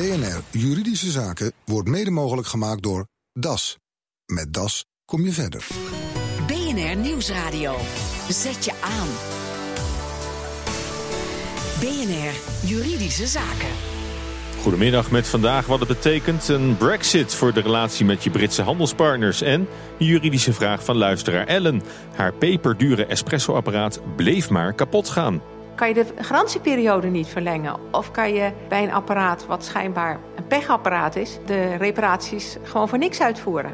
BNR Juridische Zaken wordt mede mogelijk gemaakt door DAS. Met DAS kom je verder. BNR Nieuwsradio. Zet je aan. BNR Juridische Zaken. Goedemiddag met vandaag wat het betekent een brexit voor de relatie met je Britse handelspartners. En de juridische vraag van luisteraar Ellen. Haar peperdure espressoapparaat bleef maar kapot gaan. Kan je de garantieperiode niet verlengen? Of kan je bij een apparaat wat schijnbaar een pechapparaat is... de reparaties gewoon voor niks uitvoeren?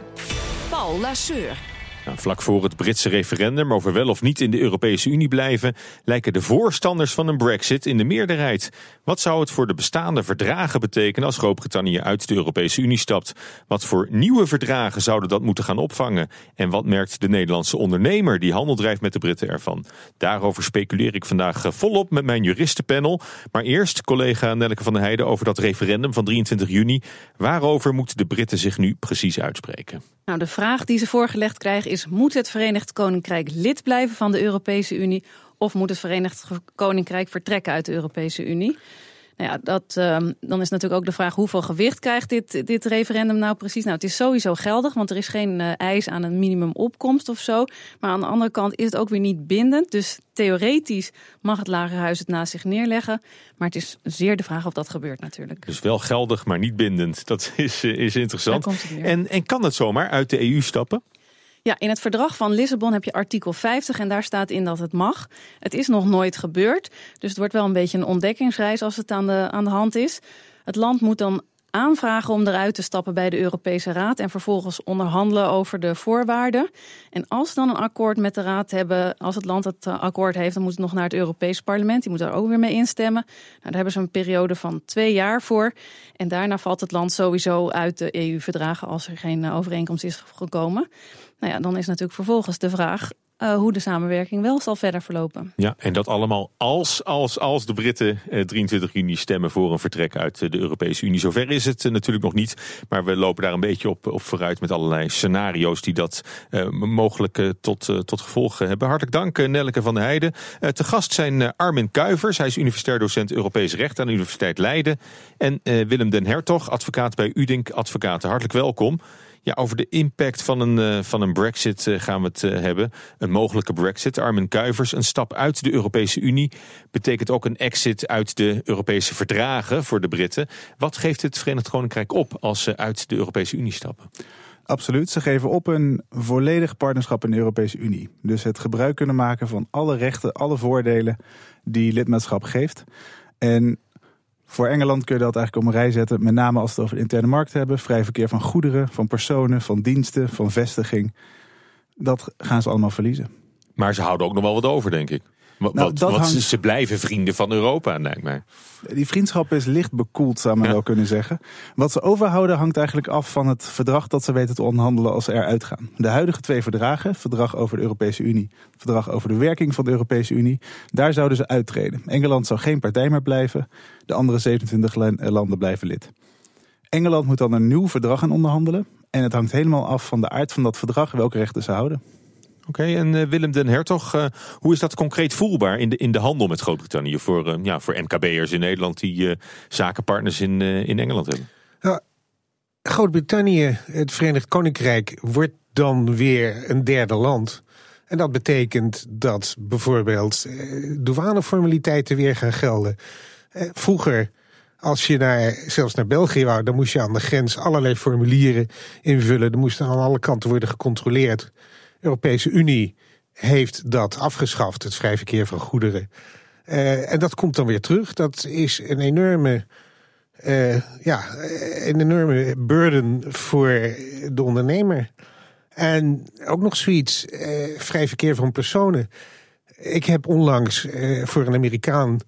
Paul Lasseur. Nou, vlak voor het Britse referendum over wel of niet in de Europese Unie blijven, lijken de voorstanders van een brexit in de meerderheid. Wat zou het voor de bestaande verdragen betekenen als Groot-Brittannië uit de Europese Unie stapt? Wat voor nieuwe verdragen zouden dat moeten gaan opvangen? En wat merkt de Nederlandse ondernemer die handel drijft met de Britten ervan? Daarover speculeer ik vandaag eh, volop met mijn juristenpanel. Maar eerst collega Nelleke van der Heijden over dat referendum van 23 juni. Waarover moeten de Britten zich nu precies uitspreken? Nou, de vraag die ze voorgelegd krijgen is: moet het Verenigd Koninkrijk lid blijven van de Europese Unie of moet het Verenigd Koninkrijk vertrekken uit de Europese Unie? Nou ja, dat, uh, dan is natuurlijk ook de vraag hoeveel gewicht krijgt dit, dit referendum nou precies? Nou, het is sowieso geldig, want er is geen uh, eis aan een minimumopkomst of zo. Maar aan de andere kant is het ook weer niet bindend. Dus theoretisch mag het Lagerhuis het naast zich neerleggen. Maar het is zeer de vraag of dat gebeurt natuurlijk. Dus wel geldig, maar niet bindend. Dat is, uh, is interessant. En, en kan het zomaar uit de EU stappen? Ja, in het verdrag van Lissabon heb je artikel 50 en daar staat in dat het mag. Het is nog nooit gebeurd, dus het wordt wel een beetje een ontdekkingsreis als het aan de, aan de hand is. Het land moet dan aanvragen om eruit te stappen bij de Europese Raad en vervolgens onderhandelen over de voorwaarden. En als dan een akkoord met de Raad hebben, als het land het eh, akkoord heeft, dan moet het nog naar het Europees Parlement. Die moet daar ook weer mee instemmen. Nou, daar hebben ze een periode van twee jaar voor. En daarna valt het land sowieso uit de EU-verdragen als er geen eh, overeenkomst is gekomen. Nou ja, dan is natuurlijk vervolgens de vraag: uh, hoe de samenwerking wel zal verder verlopen. Ja, en dat allemaal als, als, als de Britten uh, 23 juni stemmen voor een vertrek uit de Europese Unie. Zover is het natuurlijk nog niet, maar we lopen daar een beetje op, op vooruit met allerlei scenario's die dat mogelijk tot, tot gevolg hebben. Hartelijk dank Nelleke van der Heijden. te gast zijn Armin Kuivers, hij is universitair docent Europees Recht aan de Universiteit Leiden. En Willem den Hertog, advocaat bij Udink Advocaten. Hartelijk welkom. Ja, over de impact van een, uh, van een brexit uh, gaan we het uh, hebben. Een mogelijke brexit. Armin Kuivers, een stap uit de Europese Unie... betekent ook een exit uit de Europese verdragen voor de Britten. Wat geeft het Verenigd Koninkrijk op als ze uit de Europese Unie stappen? Absoluut. Ze geven op een volledig partnerschap in de Europese Unie. Dus het gebruik kunnen maken van alle rechten, alle voordelen die lidmaatschap geeft. En voor Engeland kun je dat eigenlijk op een rij zetten, met name als we het over de interne markt hebben. Vrij verkeer van goederen, van personen, van diensten, van vestiging. Dat gaan ze allemaal verliezen. Maar ze houden ook nog wel wat over, denk ik. Wat, nou, wat, hangt... ze blijven vrienden van Europa, lijkt mij. Die vriendschap is licht bekoeld, zou men ja. wel kunnen zeggen. Wat ze overhouden hangt eigenlijk af van het verdrag dat ze weten te onderhandelen als ze eruit gaan. De huidige twee verdragen, verdrag over de Europese Unie, verdrag over de werking van de Europese Unie, daar zouden ze uittreden. Engeland zou geen partij meer blijven, de andere 27 landen blijven lid. Engeland moet dan een nieuw verdrag gaan onderhandelen. En het hangt helemaal af van de aard van dat verdrag, welke rechten ze houden. Oké, en uh, Willem den Hertog, uh, hoe is dat concreet voelbaar in de, in de handel met Groot-Brittannië voor, uh, ja, voor MKB'ers in Nederland die zakenpartners in, in Engeland hebben? Groot-Brittannië, het Verenigd Koninkrijk, wordt dan weer een derde land. En dat betekent dat bijvoorbeeld douaneformaliteiten weer gaan gelden. vroeger als je naar, zelfs naar België wou, dan moest je aan de grens allerlei formulieren invullen. Er moesten aan alle kanten worden gecontroleerd. Europese Unie heeft dat afgeschaft, het vrij verkeer van goederen. Uh, en dat komt dan weer terug. Dat is een enorme, uh, ja, een enorme burden voor de ondernemer. En ook nog zoiets, uh, vrij verkeer van personen. Ik heb onlangs voor een Amerikaan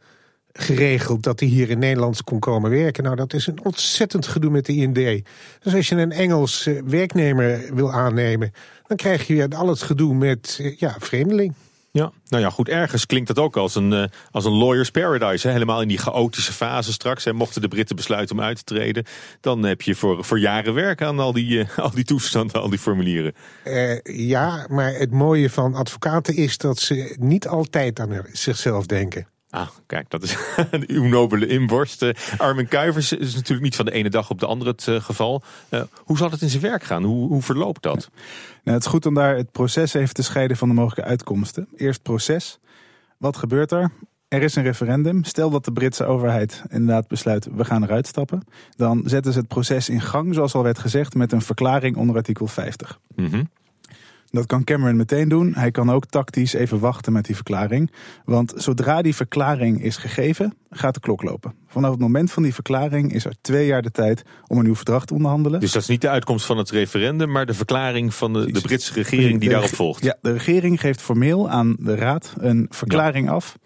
geregeld dat hij hier in Nederland kon komen werken. Nou, dat is een ontzettend gedoe met de IND. Dus als je een Engels werknemer wil aannemen, dan krijg je weer al het gedoe met ja, vreemdeling. Ja, nou ja, goed. Ergens klinkt dat ook als een, uh, als een lawyer's paradise. Hè? Helemaal in die chaotische fase straks. Hè? Mochten de Britten besluiten om uit te treden, dan heb je voor, voor jaren werk aan al die, uh, al die toestanden, al die formulieren. Uh, ja, maar het mooie van advocaten is dat ze niet altijd aan zichzelf denken. Ah, kijk, dat is uw nobele inborst. Uh, Armin Kuivers is natuurlijk niet van de ene dag op de andere het uh, geval. Uh, hoe zal het in zijn werk gaan? Hoe, hoe verloopt dat? Nou, het is goed om daar het proces even te scheiden van de mogelijke uitkomsten. Eerst proces. Wat gebeurt er? Er is een referendum. Stel dat de Britse overheid inderdaad besluit, we gaan eruit stappen. Dan zetten ze het proces in gang, zoals al werd gezegd, met een verklaring onder artikel 50. Mm Dat kan Cameron meteen doen. Hij kan ook tactisch even wachten met die verklaring. Want zodra die verklaring is gegeven, gaat de klok lopen. Vanaf het moment van die verklaring is er twee jaar de tijd om een nieuw verdrag te onderhandelen. Dus dat is niet de uitkomst van het referendum, maar de verklaring van de, de Britse regering die daarop volgt. Ja, de regering geeft formeel aan de Raad een verklaring ja. af.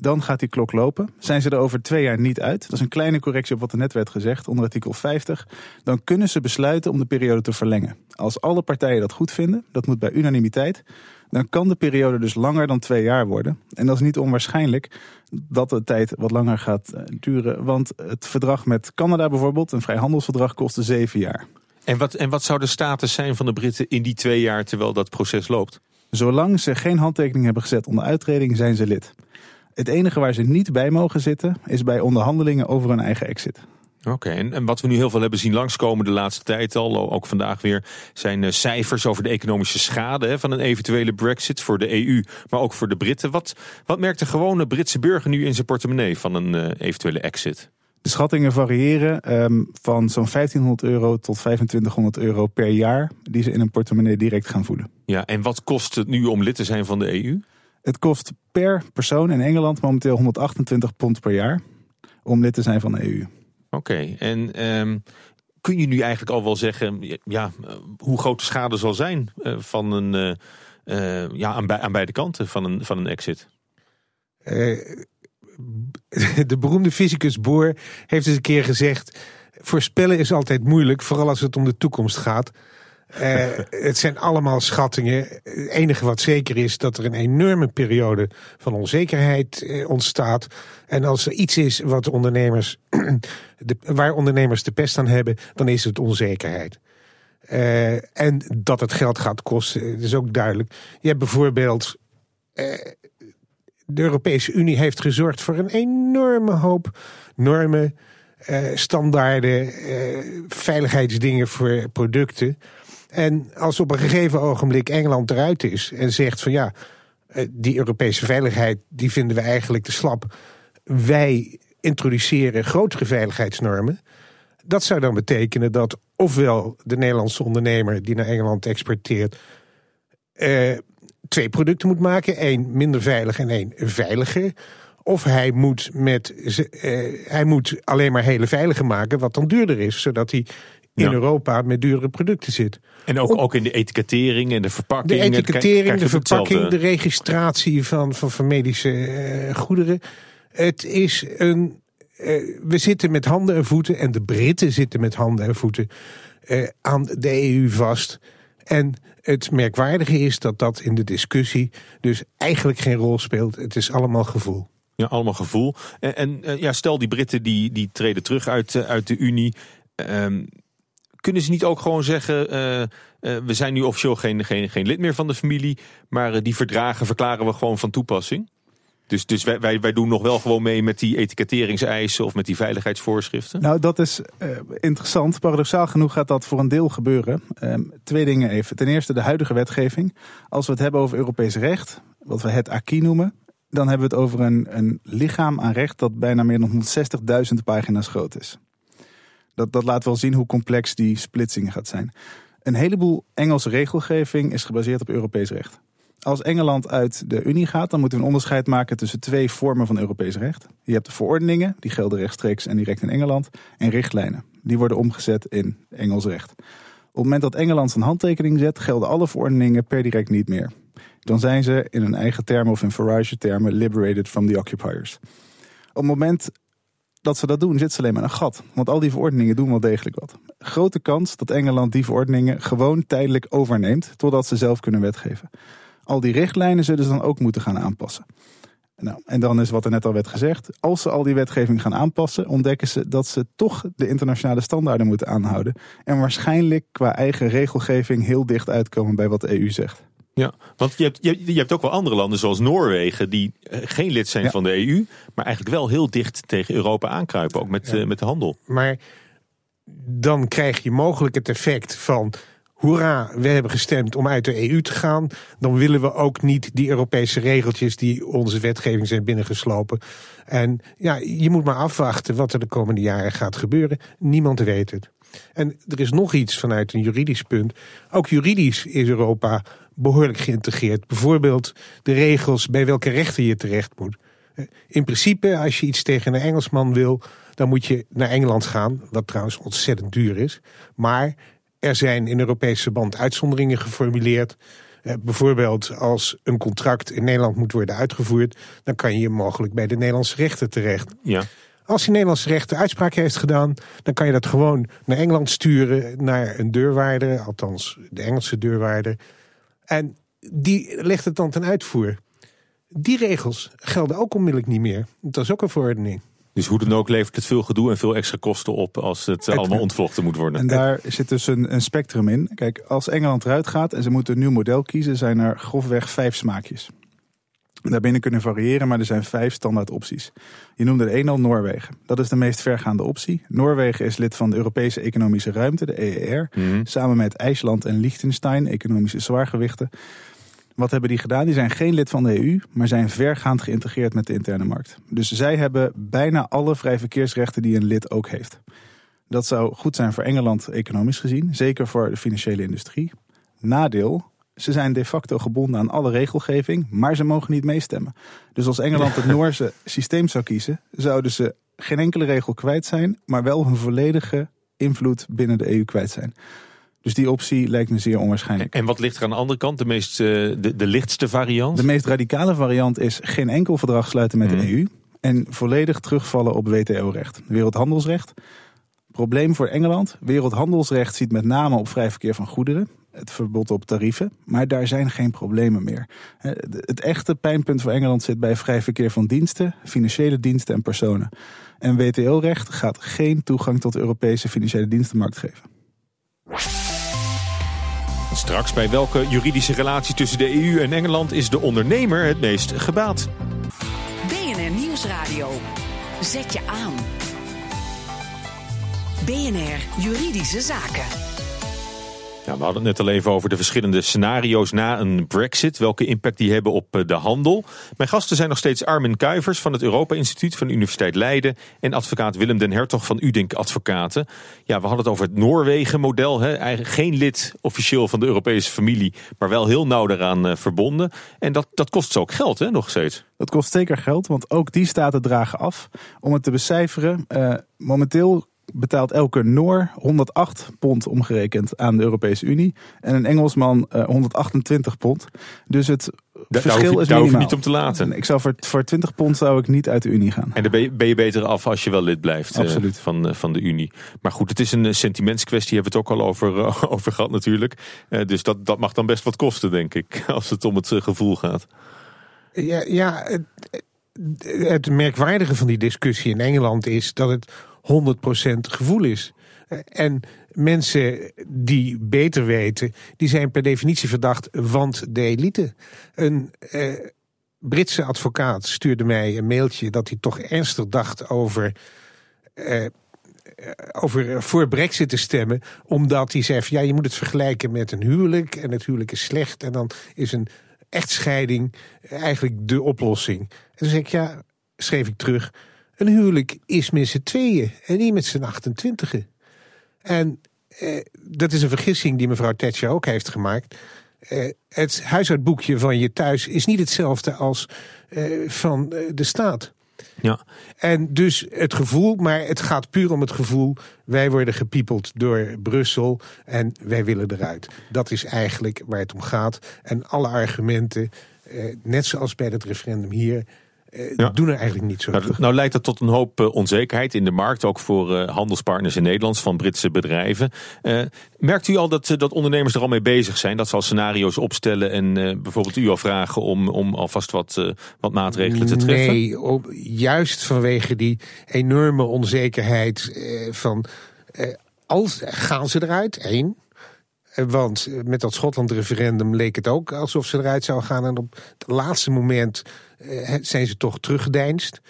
Dan gaat die klok lopen. Zijn ze er over twee jaar niet uit, dat is een kleine correctie op wat er net werd gezegd onder artikel 50, dan kunnen ze besluiten om de periode te verlengen. Als alle partijen dat goed vinden, dat moet bij unanimiteit, dan kan de periode dus langer dan twee jaar worden. En dat is niet onwaarschijnlijk dat de tijd wat langer gaat duren, want het verdrag met Canada bijvoorbeeld, een vrijhandelsverdrag, kostte zeven jaar. En wat, en wat zou de status zijn van de Britten in die twee jaar terwijl dat proces loopt? Zolang ze geen handtekening hebben gezet onder uittreding, zijn ze lid. Het enige waar ze niet bij mogen zitten is bij onderhandelingen over hun eigen exit. Oké, en, en, wat we nu heel veel hebben zien langskomen de laatste tijd al, ook vandaag weer, zijn uh, cijfers over de economische schade hè, van een eventuele brexit voor de EU, maar ook voor de Britten. Wat, wat merkt de gewone Britse burger nu in zijn portemonnee van een uh, eventuele exit? De schattingen variëren um, van zo'n 1500 euro tot 2500 euro per jaar, die ze in een portemonnee direct gaan voelen. Ja, en wat kost het nu om lid te zijn van de EU? Het kost per persoon in Engeland momenteel 128 pond per jaar om lid te zijn van de EU. Oké, en um, kun je nu eigenlijk al wel zeggen ja, hoe groot de schade zal zijn uh, van een, uh, uh, ja, aan, bij, aan, beide kanten van een, van een exit? de beroemde fysicus Bohr heeft eens een keer gezegd: voorspellen is altijd moeilijk, vooral als het om de toekomst gaat. Uh, het zijn allemaal schattingen. Het enige wat zeker is dat er een enorme periode van onzekerheid uh, ontstaat. En als er iets is wat ondernemers, de, waar ondernemers de pest aan hebben, dan is het onzekerheid. Uh, en dat het geld gaat kosten, is ook duidelijk. Je hebt bijvoorbeeld. de Europese Unie heeft gezorgd voor een enorme hoop normen, standaarden, veiligheidsdingen voor producten. En als op een gegeven ogenblik Engeland eruit is en zegt van ja, eh, die Europese veiligheid die vinden we eigenlijk te slap. Wij introduceren grotere veiligheidsnormen. Dat zou dan betekenen dat ofwel de Nederlandse ondernemer die naar Engeland exporteert eh, twee producten moet maken, één minder veilig en één veiliger. Of hij moet, met, uh, hij moet alleen maar hele veilige maken, wat dan duurder is, zodat hij in Europa met dure producten zit. En ook, ook in de etikettering en de verpakking. De etikettering, de verpakking, de registratie van, van, van medische uh, goederen. Het is een. Uh, we zitten met handen en voeten, en de Britten zitten met handen en voeten uh, aan de EU vast. En het merkwaardige is dat dat in de discussie dus eigenlijk geen rol speelt. Het is allemaal gevoel. Ja, allemaal gevoel. En, en ja, stel die Britten die, die treden terug uit, uit de Unie. Um, kunnen ze niet ook gewoon zeggen: uh, uh, we zijn nu officieel geen, geen, geen lid meer van de familie, maar uh, die verdragen verklaren we gewoon van toepassing? Dus, dus wij, wij, wij doen nog wel gewoon mee met die etiketteringseisen of met die veiligheidsvoorschriften? Nou, dat is interessant. Paradoxaal genoeg gaat dat voor een deel gebeuren. Ehm, twee dingen even. Ten eerste de huidige wetgeving. Als we het hebben over Europees recht, wat we het acquis noemen, dan hebben we het over een, een lichaam aan recht dat bijna meer dan 160.000 pagina's groot is. Dat, dat laat wel zien hoe complex die splitsing gaat zijn. Een heleboel Engelse regelgeving is gebaseerd op Europees recht. Als Engeland uit de Unie gaat, dan moeten we een onderscheid maken tussen twee vormen van Europees recht. Je hebt de verordeningen, die gelden rechtstreeks en direct in Engeland, en richtlijnen. Die worden omgezet in Engels recht. Op het moment dat Engeland zijn handtekening zet, gelden alle verordeningen per direct niet meer. Dan zijn ze in hun eigen termen of in Farage termen liberated from the occupiers. Op het moment dat ze dat doen, zit ze alleen maar een gat. Want al die verordeningen doen wel degelijk wat. Grote kans dat Engeland die verordeningen gewoon tijdelijk overneemt, totdat ze zelf kunnen wetgeven. Al die richtlijnen zullen ze dan ook moeten gaan aanpassen. Nou, en dan is wat er net al werd gezegd. Als ze al die wetgeving gaan aanpassen, ontdekken ze dat ze toch de internationale standaarden moeten aanhouden. En waarschijnlijk qua eigen regelgeving heel dicht uitkomen bij wat de EU zegt. Ja, want je hebt, je, je hebt ook wel andere landen zoals Noorwegen die eh, geen lid zijn Ja. van de EU, maar eigenlijk wel heel dicht tegen Europa aankruipen, ook met, eh, met de handel. Maar dan krijg je mogelijk het effect van. Hoera, we hebben gestemd om uit de EU te gaan. Dan willen we ook niet die Europese regeltjes die onze wetgeving zijn binnengeslopen. En ja, je moet maar afwachten wat er de komende jaren gaat gebeuren. Niemand weet het. En er is nog iets vanuit een juridisch punt. Ook juridisch is Europa behoorlijk geïntegreerd. Bijvoorbeeld de regels bij welke rechter je terecht moet. Eh, In principe, als je iets tegen een Engelsman wil, dan moet je naar Engeland gaan. Wat trouwens ontzettend duur is. Maar er zijn in Europese verband uitzonderingen geformuleerd. Eh, bijvoorbeeld als een contract in Nederland moet worden uitgevoerd, dan kan je mogelijk bij de Nederlandse rechter terecht. Ja. Als die Nederlandse rechter uitspraak heeft gedaan, dan kan je dat gewoon naar Engeland sturen, naar een deurwaarder, althans de Engelse deurwaarder. En die legt het dan ten uitvoer. Die regels gelden ook onmiddellijk niet meer. Dat is ook een verordening. Dus hoe dan ook levert het veel gedoe en veel extra kosten op als het allemaal ontvlochten moet worden. En daar zit dus een, een spectrum in. Kijk, als Engeland eruit gaat en ze moeten een nieuw model kiezen, zijn er grofweg vijf smaakjes. Daarbinnen kunnen variëren, maar er zijn vijf standaard opties. Je noemde de een al Noorwegen. Dat is de meest vergaande optie. Noorwegen is lid van de Europese Economische Ruimte, de EER. Mhm. Samen met IJsland en Liechtenstein, economische zwaargewichten. Wat hebben die gedaan? Die zijn geen lid van de EU, maar zijn vergaand geïntegreerd met de interne markt. Dus zij hebben bijna alle vrij verkeersrechten die een lid ook heeft. Dat zou goed zijn voor Engeland economisch gezien, zeker voor de financiële industrie. Nadeel, ze zijn de facto gebonden aan alle regelgeving, maar ze mogen niet meestemmen. Dus als Engeland het Noorse systeem zou kiezen, zouden ze geen enkele regel kwijt zijn, maar wel hun volledige invloed binnen de EU kwijt zijn. Dus die optie lijkt me zeer onwaarschijnlijk. En wat ligt er aan de andere kant, de, meest, eh, de, de lichtste variant? De meest radicale variant is geen enkel verdrag sluiten met de Mhm. EU en volledig terugvallen op WTO-recht, wereldhandelsrecht. Probleem voor Engeland: wereldhandelsrecht ziet met name op vrij verkeer van goederen, het verbod op tarieven, maar daar zijn geen problemen meer. Het echte pijnpunt voor Engeland zit bij vrij verkeer van diensten, financiële diensten en personen. En WTO-recht gaat geen toegang tot de Europese financiële dienstenmarkt geven. Straks bij welke juridische relatie tussen de EU en Engeland is de ondernemer het meest gebaat? BNR Nieuwsradio. Zet je aan. BNR Juridische Zaken. We hadden het net al even over de verschillende scenario's na een brexit. Welke impact die hebben op eh, de handel. Mijn gasten zijn nog steeds Armin Kuivers van het Europa Instituut van de Universiteit Leiden. En advocaat Willem den Hertog van Udink Advocaten. Ja, we hadden het over het Noorwegen-model. Eigenlijk geen lid officieel van de Europese familie. Maar wel heel nauw daaraan eh, verbonden. En dat, dat kost ze ook geld, hè, nog steeds. Dat kost zeker geld, want ook die staten dragen af. Om het te becijferen, eh, momenteel betaalt elke Noor 108 pond omgerekend aan de Europese Unie. En een Engelsman eh, 128 pond. Dus het verschil je, is daar hoef je minimaal. niet om te laten. Ik zou voor, voor 20 pond zou ik niet uit de Unie gaan. En dan ben je, ben je beter af als je wel lid blijft eh, Absoluut. van, eh, van de Unie. Maar goed, het is een eh, sentimentskwestie, hebben we het ook al over, eh, over gehad natuurlijk. Eh, dus dat, dat mag dan best wat kosten, denk ik, als het om het eh, gevoel gaat. Ja, ja het, het merkwaardige van die discussie in Engeland is dat het 100% gevoel is. En mensen die beter weten, die zijn per definitie verdacht, want de elite. Een eh, Britse advocaat stuurde mij een mailtje dat hij toch ernstig dacht over. eh, over voor Brexit te stemmen, omdat hij zei: ja, je moet het vergelijken met een huwelijk en het huwelijk is slecht en dan is een echtscheiding eigenlijk de oplossing. En toen zei ik: ja, schreef ik terug, een huwelijk is met z'n tweeën en niet met z'n 28. En eh, dat is een vergissing die mevrouw Thatcher ook heeft gemaakt. Eh, het huishoudboekje van je thuis is niet hetzelfde als eh, van eh, de staat. Ja. En dus het gevoel, maar het gaat puur om het gevoel. Wij worden gepiepeld door Brussel en wij willen eruit. Dat is eigenlijk waar het om gaat. En alle argumenten, eh, net zoals bij het referendum hier, Ja. doen er eigenlijk niet zo Nou, nou leidt dat tot een hoop eh, onzekerheid in de markt, ook voor eh, handelspartners in Nederland van Britse bedrijven. Eh, merkt u al dat, eh, dat ondernemers er al mee bezig zijn? Dat ze al scenario's opstellen en eh, bijvoorbeeld u al vragen om, om alvast wat, eh, wat maatregelen te treffen? Nee, op, juist vanwege die enorme onzekerheid eh, van... eh, als, gaan ze eruit? Eén. Want met dat Schotland-referendum leek het ook alsof ze eruit zou gaan. En op het laatste moment zijn ze toch teruggedeinst.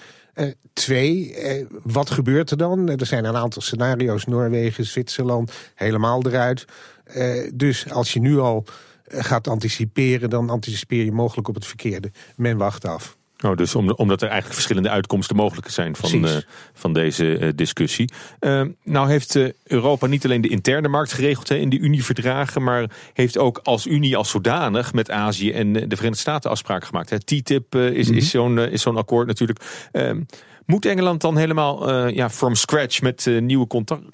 twee, wat gebeurt er dan? Er zijn een aantal scenario's, Noorwegen, Zwitserland, helemaal eruit. dus als je nu al gaat anticiperen, dan anticipeer je mogelijk op het verkeerde. Men wacht af. Oh, dus omdat er eigenlijk verschillende uitkomsten mogelijk zijn van, uh, van deze uh, discussie. Uh, nou heeft Europa niet alleen de interne markt geregeld hè, in de Unieverdragen, maar heeft ook als Unie als zodanig met Azië en de Verenigde Staten afspraken gemaakt. Hè. TTIP is, mm is zo'n is zo'n akkoord natuurlijk. Ehm, moet Engeland dan helemaal ja, from scratch met nieuwe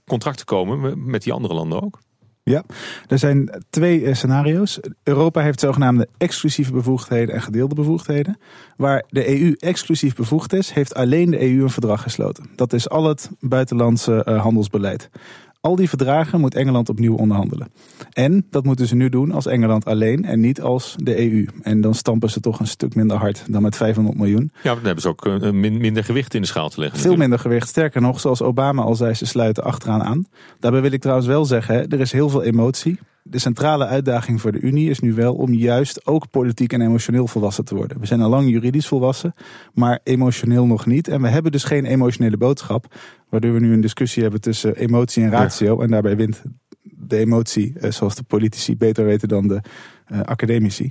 contracten komen met die andere landen ook? Ja, er zijn twee eh, scenario's. Europa heeft zogenaamde exclusieve bevoegdheden en gedeelde bevoegdheden. Waar de EU exclusief bevoegd is, heeft alleen de EU een verdrag gesloten. Dat is al het buitenlandse eh, handelsbeleid. Al die verdragen moet Engeland opnieuw onderhandelen. En dat moeten ze nu doen als Engeland alleen en niet als de EU. En dan stampen ze toch een stuk minder hard dan met 500 miljoen. Ja, dan hebben ze ook eh, minder gewicht in de schaal te leggen. Veel minder gewicht. Sterker nog, zoals Obama al zei, ze sluiten achteraan aan. Daarbij wil ik trouwens wel zeggen, er is heel veel emotie de centrale uitdaging voor de Unie is nu wel om juist ook politiek en emotioneel volwassen te worden. We zijn al lang juridisch volwassen, maar emotioneel nog niet. En we hebben dus geen emotionele boodschap, waardoor we nu een discussie hebben tussen emotie en ratio. En daarbij wint de emotie, eh, zoals de politici beter weten dan de uh, academici.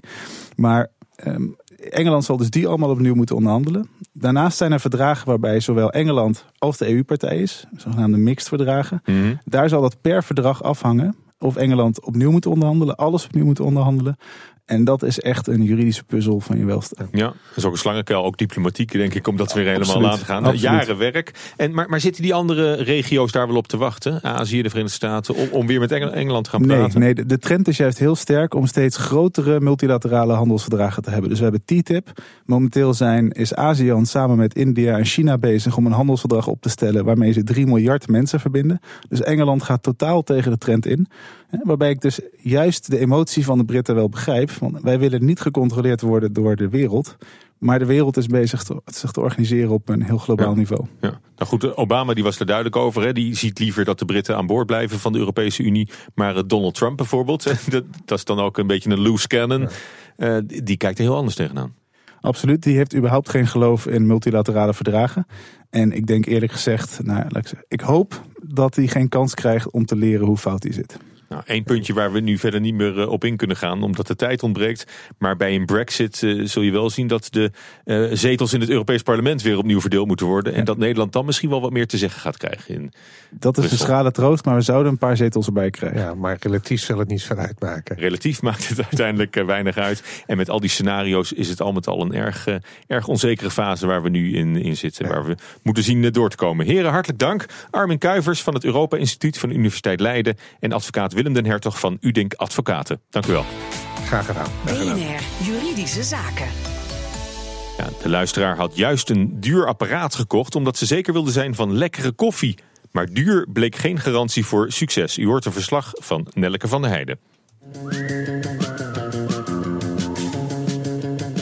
Maar um, Engeland zal dus die allemaal opnieuw moeten onderhandelen. Daarnaast zijn er verdragen waarbij zowel Engeland als de EU-partij is, zogenaamde mixed verdragen. Mhm. Daar zal dat per verdrag afhangen of Engeland opnieuw moet onderhandelen, alles opnieuw moet onderhandelen. En dat is echt een juridische puzzel van je welste. Ja, dat is ook een slangenkuil, ook diplomatiek denk ik, om dat weer helemaal Absoluut. te gaan. Jaren werk. En, maar, maar zitten die andere regio's daar wel op te wachten? Azië, de Verenigde Staten, om, om weer met Engeland te gaan praten? Nee, nee de, trend is juist heel sterk om steeds grotere multilaterale handelsverdragen te hebben. Dus we hebben TTIP. Momenteel zijn, is ASEAN samen met India en China bezig om een handelsverdrag op te stellen waarmee ze 3 miljard mensen verbinden. Dus Engeland gaat totaal tegen de trend in. Waarbij ik dus juist de emotie van de Britten wel begrijp. Wij willen niet gecontroleerd worden door de wereld. Maar de wereld is bezig te, zich te organiseren op een heel globaal niveau. Ja. Nou goed, Obama die was er duidelijk over. Hè. Die ziet liever dat de Britten aan boord blijven van de Europese Unie. Maar eh, Donald Trump bijvoorbeeld, dat, dat, is dan ook een beetje een loose cannon. Uh, die kijkt er heel anders tegenaan. Absoluut, die heeft überhaupt geen geloof in multilaterale verdragen. En ik denk eerlijk gezegd, nou, ik hoop dat hij geen kans krijgt om te leren hoe fout hij zit. Nou, Eén puntje waar we nu verder niet meer eh, op in kunnen gaan, omdat de tijd ontbreekt. Maar bij een brexit uh, zul je wel zien dat de uh, zetels in het Europees Parlement weer opnieuw verdeeld moeten worden. En dat Nederland dan misschien wel wat meer te zeggen gaat krijgen. In dat is een schrale troost, maar we zouden een paar zetels erbij krijgen. Ja, maar relatief zal het niet veel uitmaken. Relatief maakt het uiteindelijk weinig uit. En met al die scenario's is het al met al een erg, erg onzekere fase waar we nu in, in zitten. Waar we moeten zien door te komen. Heren, hartelijk dank. Armin Kuivers van het Europa Instituut van de Universiteit Leiden en advocaat Willem den Hertog van Udink Advocaten. Dank u wel. Graag gedaan. BNR Juridische Zaken. Ja, de luisteraar had juist een duur apparaat gekocht omdat ze zeker wilde zijn van lekkere koffie. Maar duur bleek geen garantie voor succes. U hoort een verslag van Nelleke van der Heijden.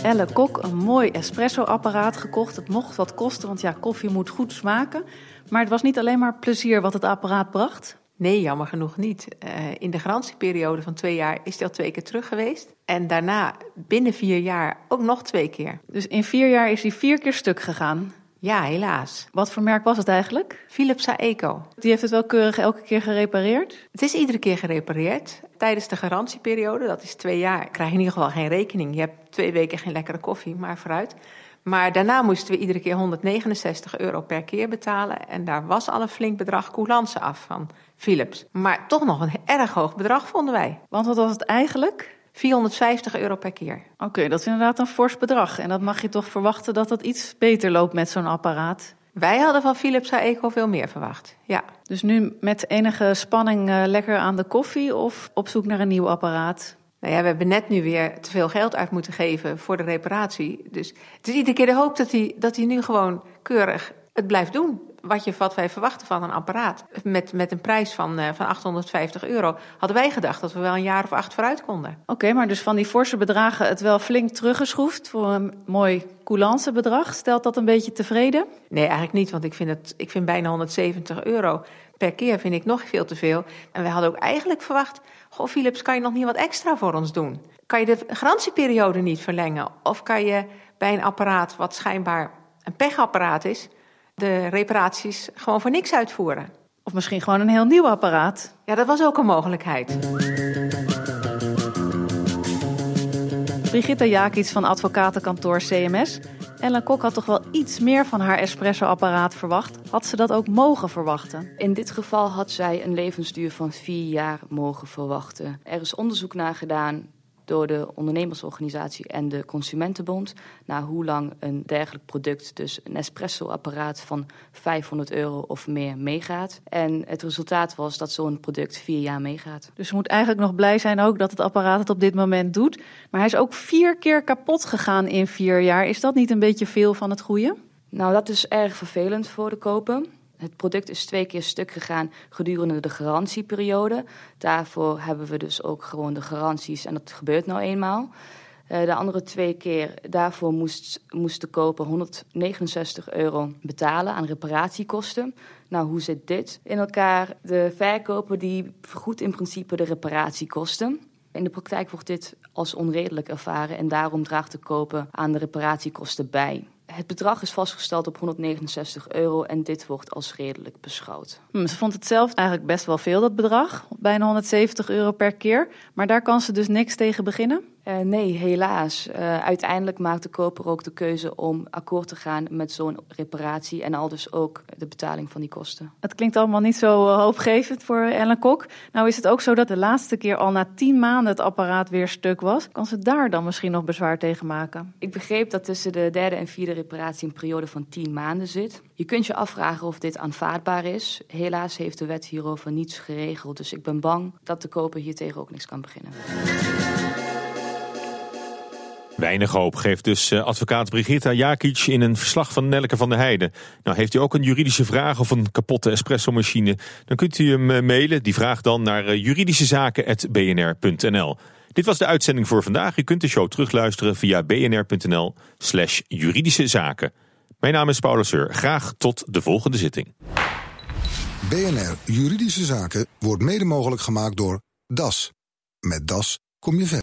Elle Kok een mooi espresso-apparaat gekocht. Het mocht wat kosten, want ja, koffie moet goed smaken. Maar het was niet alleen maar plezier wat het apparaat bracht. Nee, jammer genoeg niet. Uh, in de garantieperiode van twee jaar is hij al twee keer terug geweest. En daarna binnen vier jaar ook nog twee keer. Dus in vier jaar is hij vier keer stuk gegaan? Ja, helaas. Wat voor merk was het eigenlijk? Philips Aeco. Die heeft het wel keurig elke keer gerepareerd? Het is iedere keer gerepareerd. Tijdens de garantieperiode, dat is twee jaar, krijg je in ieder geval geen rekening. Je hebt twee weken geen lekkere koffie, maar vooruit. Maar daarna moesten we iedere keer 169 euro per keer betalen. En daar was al een flink bedrag coulance af van Philips. Maar toch nog een erg hoog bedrag vonden wij. Want wat was het eigenlijk? 450 euro per keer. Oké, dat is inderdaad een fors bedrag. En dat mag je toch verwachten dat het iets beter loopt met zo'n apparaat? Wij hadden van Philips Eco veel meer verwacht, ja. Dus nu met enige spanning uh, lekker aan de koffie of op zoek naar een nieuw apparaat? Nou ja, we hebben net nu weer te veel geld uit moeten geven voor de reparatie. Dus het is iedere keer de hoop dat hij, dat hij nu gewoon keurig het blijft doen. Wat, je, wat wij verwachten van een apparaat. Met, met een prijs van, uh, van 850 euro. Hadden wij gedacht dat we wel een jaar of acht vooruit konden. Oké, maar dus van die forse bedragen het wel flink teruggeschroefd voor een mooi coulance bedrag. Stelt dat een beetje tevreden? Nee, eigenlijk niet, want ik vind, het, ik vind bijna 170 euro per keer vind ik nog veel te veel. En we hadden ook eigenlijk verwacht, goh Philips, kan je nog niet wat extra voor ons doen? Kan je de garantieperiode niet verlengen? Of kan je bij een apparaat wat schijnbaar een pechapparaat is, de reparaties gewoon voor niks uitvoeren? Of misschien gewoon een heel nieuw apparaat? Ja, dat was ook een mogelijkheid. Brigitte Jakic van advocatenkantoor CMS. Ellen Kok had toch wel iets meer van haar espresso-apparaat verwacht. Had ze dat ook mogen verwachten? In dit geval had zij een levensduur van vier jaar mogen verwachten. Er is onderzoek naar gedaan door de ondernemersorganisatie en de Consumentenbond naar hoe lang een dergelijk product, dus een espresso-apparaat van 500 euro of meer, meegaat. En het resultaat was dat zo'n product vier jaar meegaat. Dus ze moet eigenlijk nog blij zijn ook dat het apparaat het op dit moment doet. Maar hij is ook vier keer kapot gegaan in vier jaar. Is dat niet een beetje veel van het goede? Nou, dat is erg vervelend voor de koper. Het product is twee keer stuk gegaan gedurende de garantieperiode. Daarvoor hebben we dus ook gewoon de garanties en dat gebeurt nou eenmaal. Uh, de andere twee keer, daarvoor moest, moest de koper 169 euro betalen aan reparatiekosten. Nou, hoe zit dit in elkaar? De verkoper die vergoedt in principe de reparatiekosten. In de praktijk wordt dit als onredelijk ervaren en daarom draagt de koper aan de reparatiekosten bij. Het bedrag is vastgesteld op 169 euro en dit wordt als redelijk beschouwd. Hm, ze vond het zelf eigenlijk best wel veel, dat bedrag. Bijna 170 euro per keer. Maar daar kan ze dus niks tegen beginnen? Uh, nee, helaas. Uh, uiteindelijk maakt de koper ook de keuze om akkoord te gaan met zo'n reparatie en al dus ook de betaling van die kosten. Het klinkt allemaal niet zo uh, hoopgevend voor Ellen Kok. Nou is het ook zo dat de laatste keer al na tien maanden het apparaat weer stuk was. Kan ze daar dan misschien nog bezwaar tegen maken? Ik begreep dat tussen de derde en vierde reparatie een periode van tien maanden zit. Je kunt je afvragen of dit aanvaardbaar is. Helaas heeft de wet hierover niets geregeld, dus ik ben bang dat de koper hier tegen ook niks kan beginnen. Weinig hoop geeft dus eh, advocaat Brigitta Jakic in een verslag van Nelke van der Heijden. Nou, heeft u ook een juridische vraag of een kapotte espresso-machine? Dan kunt u hem eh, mailen. Die vraag dan naar eh, juridischezaken.bnr.nl. Dit was de uitzending voor vandaag. U kunt de show terugluisteren via bnr.nl slash juridische zaken. Mijn naam is Paulus Seur. Graag tot de volgende zitting. BNR Juridische Zaken wordt mede mogelijk gemaakt door DAS. Met DAS kom je verder.